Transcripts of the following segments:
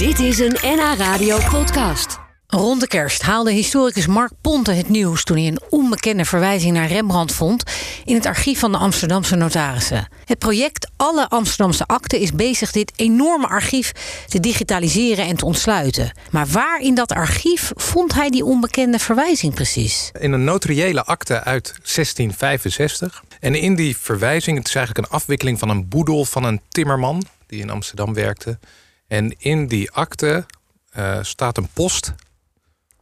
Dit is een NH Radio podcast. Rond de kerst haalde historicus Mark Ponte het nieuws toen hij een onbekende verwijzing naar Rembrandt vond in het archief van de Amsterdamse notarissen. Het project Alle Amsterdamse Akten is bezig dit enorme archief te digitaliseren en te ontsluiten. Maar waar in dat archief vond hij die onbekende verwijzing precies? In een notariële akte uit 1665. En in die verwijzing, het is eigenlijk een afwikkeling van een boedel van een timmerman die in Amsterdam werkte. En in die akte uh, staat een post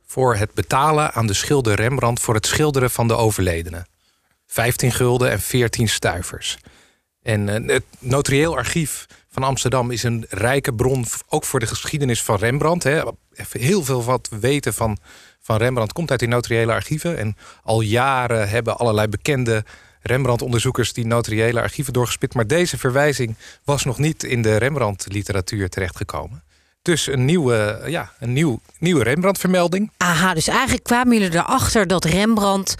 voor het betalen aan de schilder Rembrandt voor het schilderen van de overledene. 15 gulden en 14 stuivers. En uh, het notarieel archief van Amsterdam is een rijke bron, ook voor de geschiedenis van Rembrandt. Hè. Heel veel wat we weten van, van Rembrandt komt uit die notariële archieven. En al jaren hebben allerlei bekende Rembrandt-onderzoekers die notariële archieven doorgespit. Maar deze verwijzing was nog niet in de Rembrandt-literatuur terechtgekomen. Dus een nieuwe, ja, een nieuw, nieuwe Rembrandt-vermelding. Aha, dus eigenlijk kwamen jullie erachter dat Rembrandt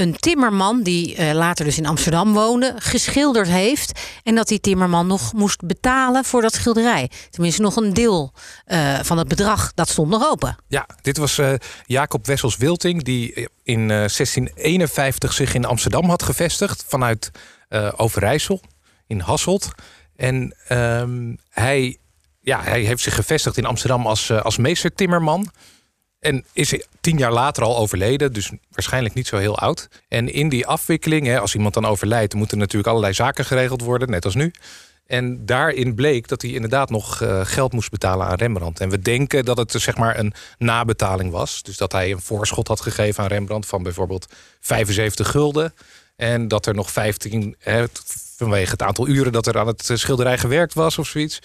een timmerman, die uh, later dus in Amsterdam woonde, geschilderd heeft. En dat die timmerman nog moest betalen voor dat schilderij. Tenminste, nog een deel uh, van het bedrag, dat stond nog open. Ja, dit was uh, Jacob Wessels Wilting, die in 1651 zich in Amsterdam had gevestigd vanuit Overijssel in Hasselt. En um, hij, ja, hij heeft zich gevestigd in Amsterdam als, als meester timmerman. En is tien jaar later al overleden, dus waarschijnlijk niet zo heel oud. En in die afwikkeling, hè, als iemand dan overlijdt, moeten natuurlijk allerlei zaken geregeld worden, net als nu. En daarin bleek dat hij inderdaad nog uh, geld moest betalen aan Rembrandt. En we denken dat het zeg maar een nabetaling was. Dus dat hij een voorschot had gegeven aan Rembrandt van bijvoorbeeld 75 gulden. En dat er nog 15, hè, vanwege het aantal uren dat er aan het schilderij gewerkt was of zoiets,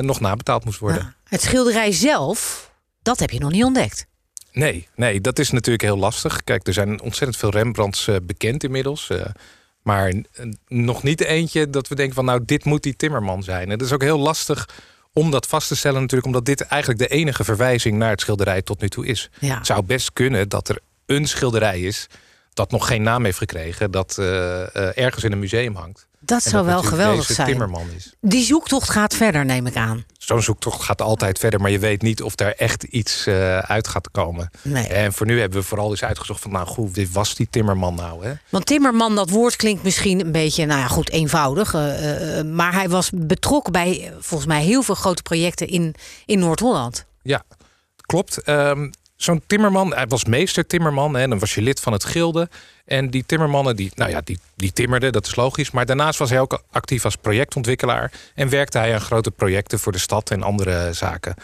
nog nabetaald moest worden. Het schilderij zelf, dat heb je nog niet ontdekt. Nee, nee, dat is natuurlijk heel lastig. Kijk, er zijn ontzettend veel Rembrandts uh, bekend inmiddels. Uh, maar nog niet eentje dat we denken van nou, dit moet die Timmerman zijn. Het is ook heel lastig om dat vast te stellen natuurlijk, omdat dit eigenlijk de enige verwijzing naar het schilderij tot nu toe is. Ja. Het zou best kunnen dat er een schilderij is dat nog geen naam heeft gekregen, dat uh, ergens in een museum hangt. Dat zou wel geweldig zijn. Timmerman is. Die zoektocht gaat verder, neem ik aan. Zo'n zoektocht gaat altijd verder, maar je weet niet of daar echt iets uh, uit gaat komen. Nee. En voor nu hebben we vooral eens uitgezocht van, nou goed, wie was die Timmerman nou? Hè? Want Timmerman, dat woord klinkt misschien een beetje, nou ja, goed, eenvoudig. Uh, uh, maar hij was betrokken bij volgens mij heel veel grote projecten in, in Noord-Holland. Ja, klopt. Um, Zo'n timmerman, hij was meester timmerman, hè, dan was je lid van het gilde. En die timmermannen, die, nou ja, die, die timmerden, dat is logisch. Maar daarnaast was hij ook actief als projectontwikkelaar. En werkte hij aan grote projecten voor de stad en andere zaken.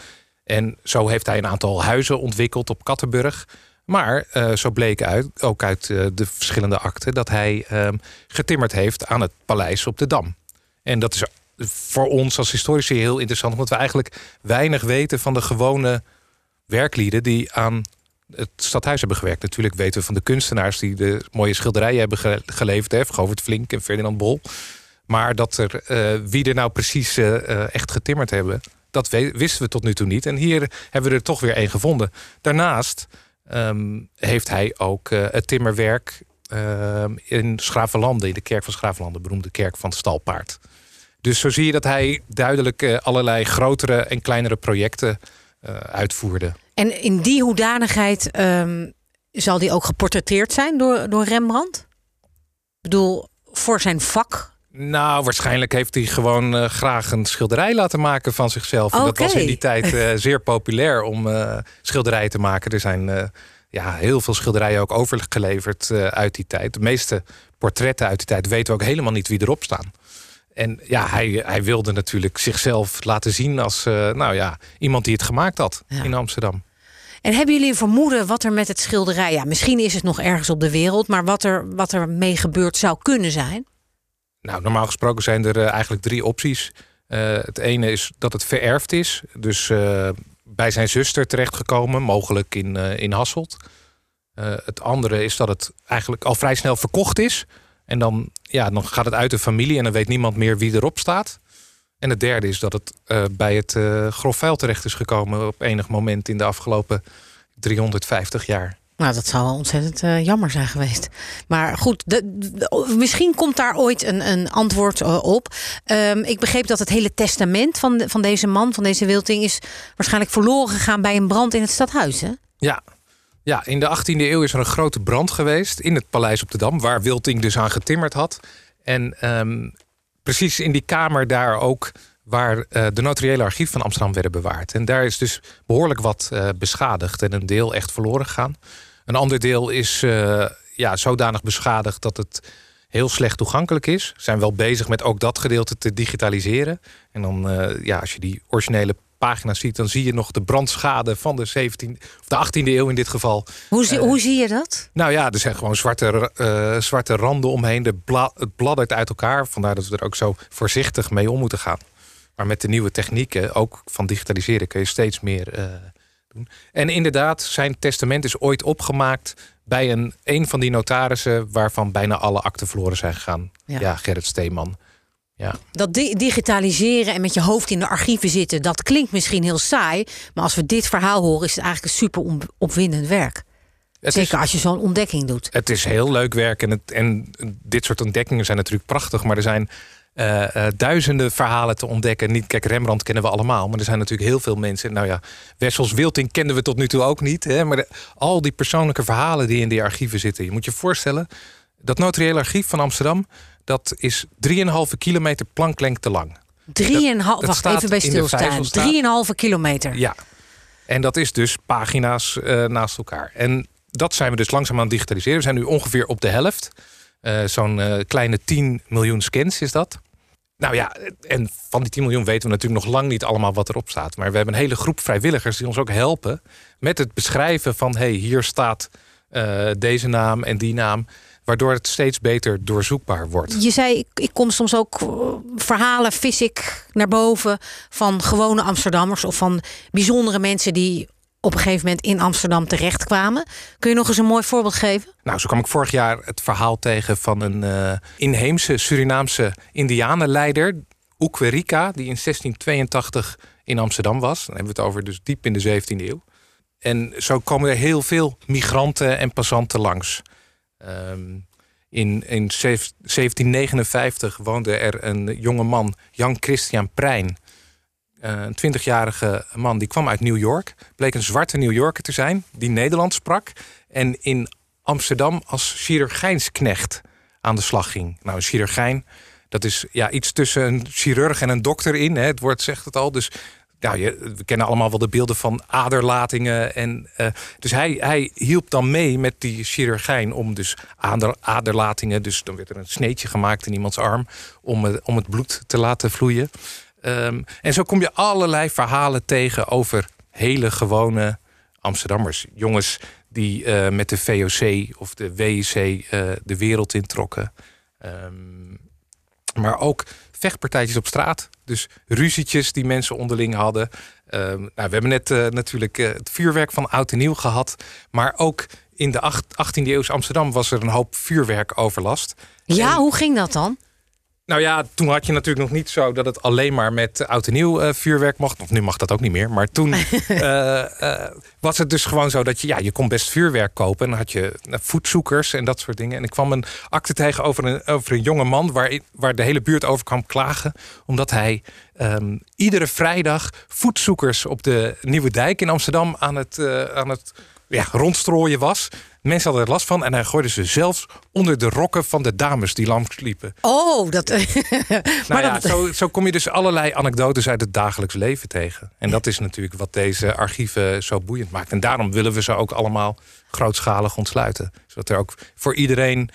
En zo heeft hij een aantal huizen ontwikkeld op Kattenburg. Maar uh, zo bleek uit, ook uit uh, de verschillende akten, dat hij uh, getimmerd heeft aan het paleis op de Dam. En dat is voor ons als historici heel interessant, omdat we eigenlijk weinig weten van de gewone werklieden die aan het stadhuis hebben gewerkt. Natuurlijk weten we van de kunstenaars die de mooie schilderijen hebben ge geleverd. Hè, Govert Flink en Ferdinand Bol. Maar dat er, uh, wie er nou precies uh, echt getimmerd hebben... dat wisten we tot nu toe niet. En hier hebben we er toch weer één gevonden. Daarnaast um, heeft hij ook het timmerwerk in Schravenlanden... in de kerk van Schravenlanden, beroemde kerk van Stalpaard. Dus zo zie je dat hij duidelijk allerlei grotere en kleinere projecten uitvoerde. En in die hoedanigheid um, zal die ook geportretteerd zijn door, door Rembrandt? Ik bedoel, voor zijn vak? Nou, waarschijnlijk heeft hij gewoon uh, graag een schilderij laten maken van zichzelf. Okay. En dat was in die tijd uh, zeer populair om uh, schilderijen te maken. Er zijn ja, heel veel schilderijen ook overgeleverd uit die tijd. De meeste portretten uit die tijd weten we ook helemaal niet wie erop staan. En ja, hij, hij wilde natuurlijk zichzelf laten zien als nou ja, iemand die het gemaakt had ja. in Amsterdam. En hebben jullie een vermoeden wat er met het schilderij... ja, misschien is het nog ergens op de wereld... maar wat er, wat er mee gebeurd zou kunnen zijn? Nou, normaal gesproken zijn er uh, eigenlijk drie opties. Uh, het ene is dat het vererfd is. Dus bij zijn zuster terechtgekomen, mogelijk in, in Hasselt. het andere is dat het eigenlijk al vrij snel verkocht is. En dan, ja, dan gaat het uit de familie en dan weet niemand meer wie erop staat. En het derde is dat het uh, bij het uh, grof vuil terecht is gekomen op enig moment in de afgelopen 350 jaar. Nou, dat zou wel ontzettend uh, jammer zijn geweest. Maar goed, de, de, misschien komt daar ooit een, een antwoord op. Um, ik begreep dat het hele testament van, de, van deze man, van deze Wilting, is waarschijnlijk verloren gegaan bij een brand in het stadhuis. Hè? Ja. Ja, in de 18e eeuw is er een grote brand geweest in het paleis op de Dam, waar Wilting dus aan getimmerd had. En um, precies in die kamer daar ook waar uh, de notariële archief van Amsterdam werden bewaard. En daar is dus behoorlijk wat uh, beschadigd en een deel echt verloren gegaan. Een ander deel is uh, ja, zodanig beschadigd dat het heel slecht toegankelijk is. Zijn wel bezig met ook dat gedeelte te digitaliseren. En dan, ja, als je die originele pagina's ziet, dan zie je nog de brandschade van de 17 of de 18e eeuw in dit geval. Hoe zie, uh, hoe zie je dat? Nou ja, er zijn gewoon zwarte, uh, zwarte randen omheen. De bla, het bladdert uit elkaar. Vandaar dat we er ook zo voorzichtig mee om moeten gaan. Maar met de nieuwe technieken, ook van digitaliseren, kun je steeds meer uh, doen. En inderdaad, zijn testament is ooit opgemaakt bij een, een van die notarissen waarvan bijna alle akten verloren zijn gegaan. Ja, ja Gerrit Steeman. Ja. Dat di digitaliseren en met je hoofd in de archieven zitten, dat klinkt misschien heel saai. Maar als we dit verhaal horen, is het eigenlijk een super opwindend werk. Het Zeker is, als je zo'n ontdekking doet. Het is heel leuk werk. En, het, en dit soort ontdekkingen zijn natuurlijk prachtig. Maar er zijn uh, uh, duizenden verhalen te ontdekken. Niet, kijk, Rembrandt kennen we allemaal. Maar er zijn natuurlijk heel veel mensen. Nou ja, Wessels Wilting kenden we tot nu toe ook niet. Hè, maar de, al die persoonlijke verhalen die in die archieven zitten. Je moet je voorstellen, dat notariële archief van Amsterdam dat is 3,5 kilometer planklengte lang. 3,5, wacht even bij stilstaan. 3,5 kilometer. Ja, en dat is dus pagina's uh, naast elkaar. En dat zijn we dus langzaam aan het digitaliseren. We zijn nu ongeveer op de helft. Uh, Zo'n uh, kleine 10 miljoen scans is dat. Nou ja, en van die 10 miljoen weten we natuurlijk nog lang niet allemaal wat erop staat. Maar we hebben een hele groep vrijwilligers die ons ook helpen met het beschrijven van: hé, hey, hier staat deze naam en die naam waardoor het steeds beter doorzoekbaar wordt. Je zei, ik, kom soms ook eh, verhalen, vis ik naar boven van gewone Amsterdammers of van bijzondere mensen die op een gegeven moment in Amsterdam terechtkwamen. Kun je nog eens een mooi voorbeeld geven? Nou, zo kwam ik vorig jaar het verhaal tegen van een uh, inheemse Surinaamse indianenleider, Oekwerika, die in 1682 in Amsterdam was. Dan hebben we het over dus diep in de 17e eeuw. En zo komen er heel veel migranten en passanten langs. Um, in, in 1759 woonde er een jonge man, Jan Christian Prijn. Uh, een 20-jarige man, die kwam uit New York. Bleek een zwarte New Yorker te zijn, die Nederlands sprak. En in Amsterdam als chirurgijnsknecht aan de slag ging. Nou, een chirurgijn, dat is ja, iets tussen een chirurg en een dokter in. Hè. Het woord zegt het al. Dus nou, je, we kennen allemaal wel de beelden van aderlatingen. En, uh, dus hij, hij hielp dan mee met die chirurgijn om dus ader, aderlatingen. Dus dan werd er een sneetje gemaakt in iemands arm om, om het bloed te laten vloeien. Um, en zo kom je allerlei verhalen tegen over hele gewone Amsterdammers. Jongens die uh, met de VOC of de WIC de wereld introkken. Um, maar ook vechtpartijtjes op straat. Dus ruzietjes die mensen onderling hadden. Uh, nou, we hebben net uh, natuurlijk uh, het vuurwerk van Oud en Nieuw gehad. Maar ook in de 18e eeuwse Amsterdam was er een hoop vuurwerkoverlast. Ja, en... hoe ging dat dan? Nou ja, toen had je natuurlijk nog niet zo dat het alleen maar met oud en nieuw uh, vuurwerk mocht. Of nu mag dat ook niet meer. Maar toen uh, uh, was het dus gewoon zo dat je, ja, je kon best vuurwerk kopen. En dan had je voetzoekers en dat soort dingen. En ik kwam een akte tegen over een, over een jonge man waar, waar de hele buurt over kwam klagen. Omdat hij um, iedere vrijdag voetzoekers op de Nieuwe Dijk in Amsterdam aan het, aan het ja, rondstrooien was. Mensen hadden er last van en hij gooide ze zelfs onder de rokken van de dames die langs liepen. Oh, dat. nou ja, zo, zo kom je dus allerlei anekdotes uit het dagelijks leven tegen. En dat is natuurlijk wat deze archieven zo boeiend maakt. En daarom willen we ze ook allemaal grootschalig ontsluiten. Zodat er ook voor iedereen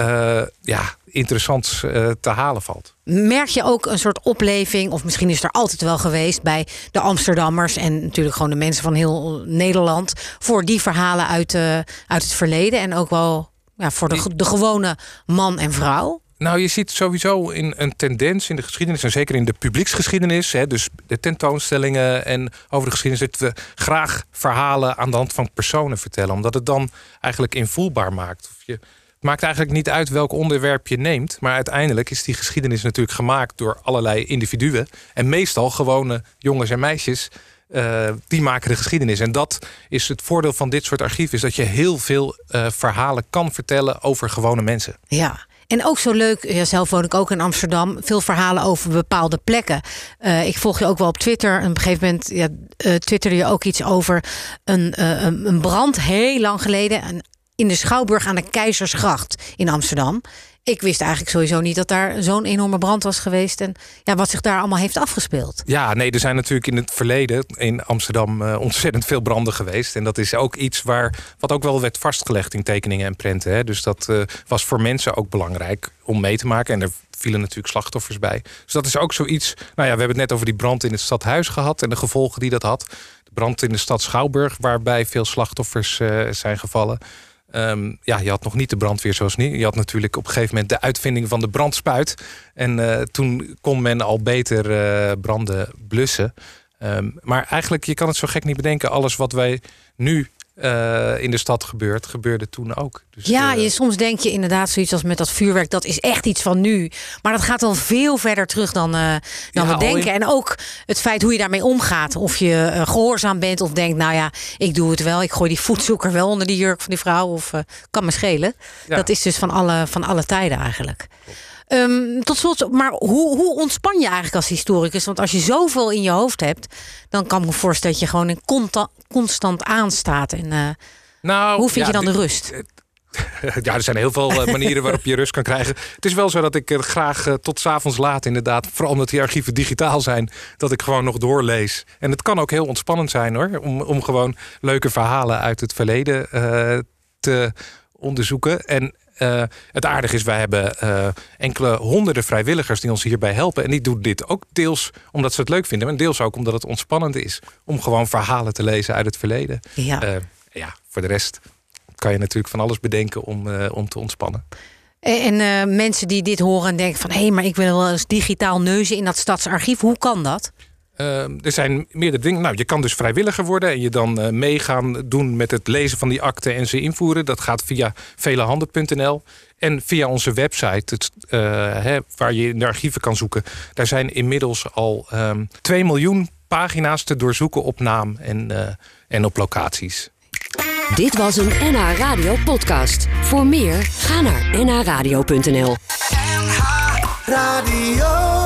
uh, ja, interessants uh, te halen valt. Merk je ook een soort opleving, of misschien is er altijd wel geweest bij de Amsterdammers en natuurlijk gewoon de mensen van heel Nederland voor die verhalen uit, uh, uit het verleden en ook wel ja, voor de, de gewone man en vrouw? Nou, je ziet sowieso in een tendens in de geschiedenis, en zeker in de publieksgeschiedenis, hè, dus de tentoonstellingen en over de geschiedenis, dat we graag verhalen aan de hand van personen vertellen, omdat het dan eigenlijk invoelbaar maakt. Of je, het maakt eigenlijk niet uit welk onderwerp je neemt. Maar uiteindelijk is die geschiedenis natuurlijk gemaakt door allerlei individuen. En meestal gewone jongens en meisjes die maken de geschiedenis. En dat is het voordeel van dit soort archieven, is dat je heel veel verhalen kan vertellen over gewone mensen. Ja, en ook zo leuk, ja, zelf woon ik ook in Amsterdam, veel verhalen over bepaalde plekken. Uh, ik volg je ook wel op Twitter. Op een gegeven moment ja, twitterde je ook iets over een, een brand heel lang geleden in de Schouwburg aan de Keizersgracht in Amsterdam ik wist eigenlijk sowieso niet dat daar zo'n enorme brand was geweest. En ja, wat zich daar allemaal heeft afgespeeld. Ja, nee, er zijn natuurlijk in het verleden in Amsterdam uh, ontzettend veel branden geweest. En dat is ook iets waar, wat ook wel werd vastgelegd in tekeningen en prenten. Hè. Dus dat uh, was voor mensen ook belangrijk om mee te maken. En er vielen natuurlijk slachtoffers bij. Dus dat is ook zoiets. Nou ja, we hebben het net over die brand in het stadhuis gehad en de gevolgen die dat had. De brand in de stad Schouwburg, waarbij veel slachtoffers uh, zijn gevallen. Um, ja, je had nog niet de brandweer zoals nu. Je had natuurlijk op een gegeven moment de uitvinding van de brandspuit. En uh, toen kon men al beter uh, branden blussen. Um, maar eigenlijk, je kan het zo gek niet bedenken. Alles wat wij nu uh, in de stad gebeurt, gebeurde toen ook. Dus, ja, uh, je, soms denk je inderdaad zoiets als met dat vuurwerk, dat is echt iets van nu. Maar dat gaat wel veel verder terug dan, uh, dan ja, we denken. In... En ook het feit hoe je daarmee omgaat. Of je gehoorzaam bent of denkt, nou ja, ik doe het wel. Ik gooi die voetzoeker wel onder die jurk van die vrouw. Of kan me schelen. Ja. Dat is dus van alle, van alle tijden eigenlijk. Um, tot slot, maar hoe, hoe ontspan je eigenlijk als historicus? Want als je zoveel in je hoofd hebt, dan kan ik me voorstellen dat je gewoon in constant aanstaat. En, uh, nou, hoe vind ja, je dan de rust? Ja, er zijn heel veel uh, manieren waarop je rust kan krijgen. Het is wel zo dat ik uh, graag tot s'avonds laat inderdaad... vooral omdat die archieven digitaal zijn... dat ik gewoon nog doorlees. En het kan ook heel ontspannend zijn hoor... om, om gewoon leuke verhalen uit het verleden te onderzoeken. En uh, het aardige is, wij hebben uh, enkele honderden vrijwilligers die ons hierbij helpen. En die doen dit ook deels omdat ze het leuk vinden, maar deels ook omdat het ontspannend is om gewoon verhalen te lezen uit het verleden. Ja, uh, ja voor de rest kan je natuurlijk van alles bedenken om, om te ontspannen. En mensen die dit horen en denken van hé, hey, maar ik wil wel eens digitaal neuzen in dat stadsarchief, hoe kan dat? Uh, er zijn meerdere dingen. Nou, je kan dus vrijwilliger worden en je dan uh, meegaan doen met het lezen van die akten en ze invoeren. Dat gaat via velehanden.nl en via onze website, het, uh, hè, waar je in de archieven kan zoeken. Daar zijn inmiddels al um, ehm, 2 miljoen pagina's te doorzoeken op naam en, en op locaties. Dit was een NH Radio podcast. Voor meer, ga naar nhradio.nl. NH Radio.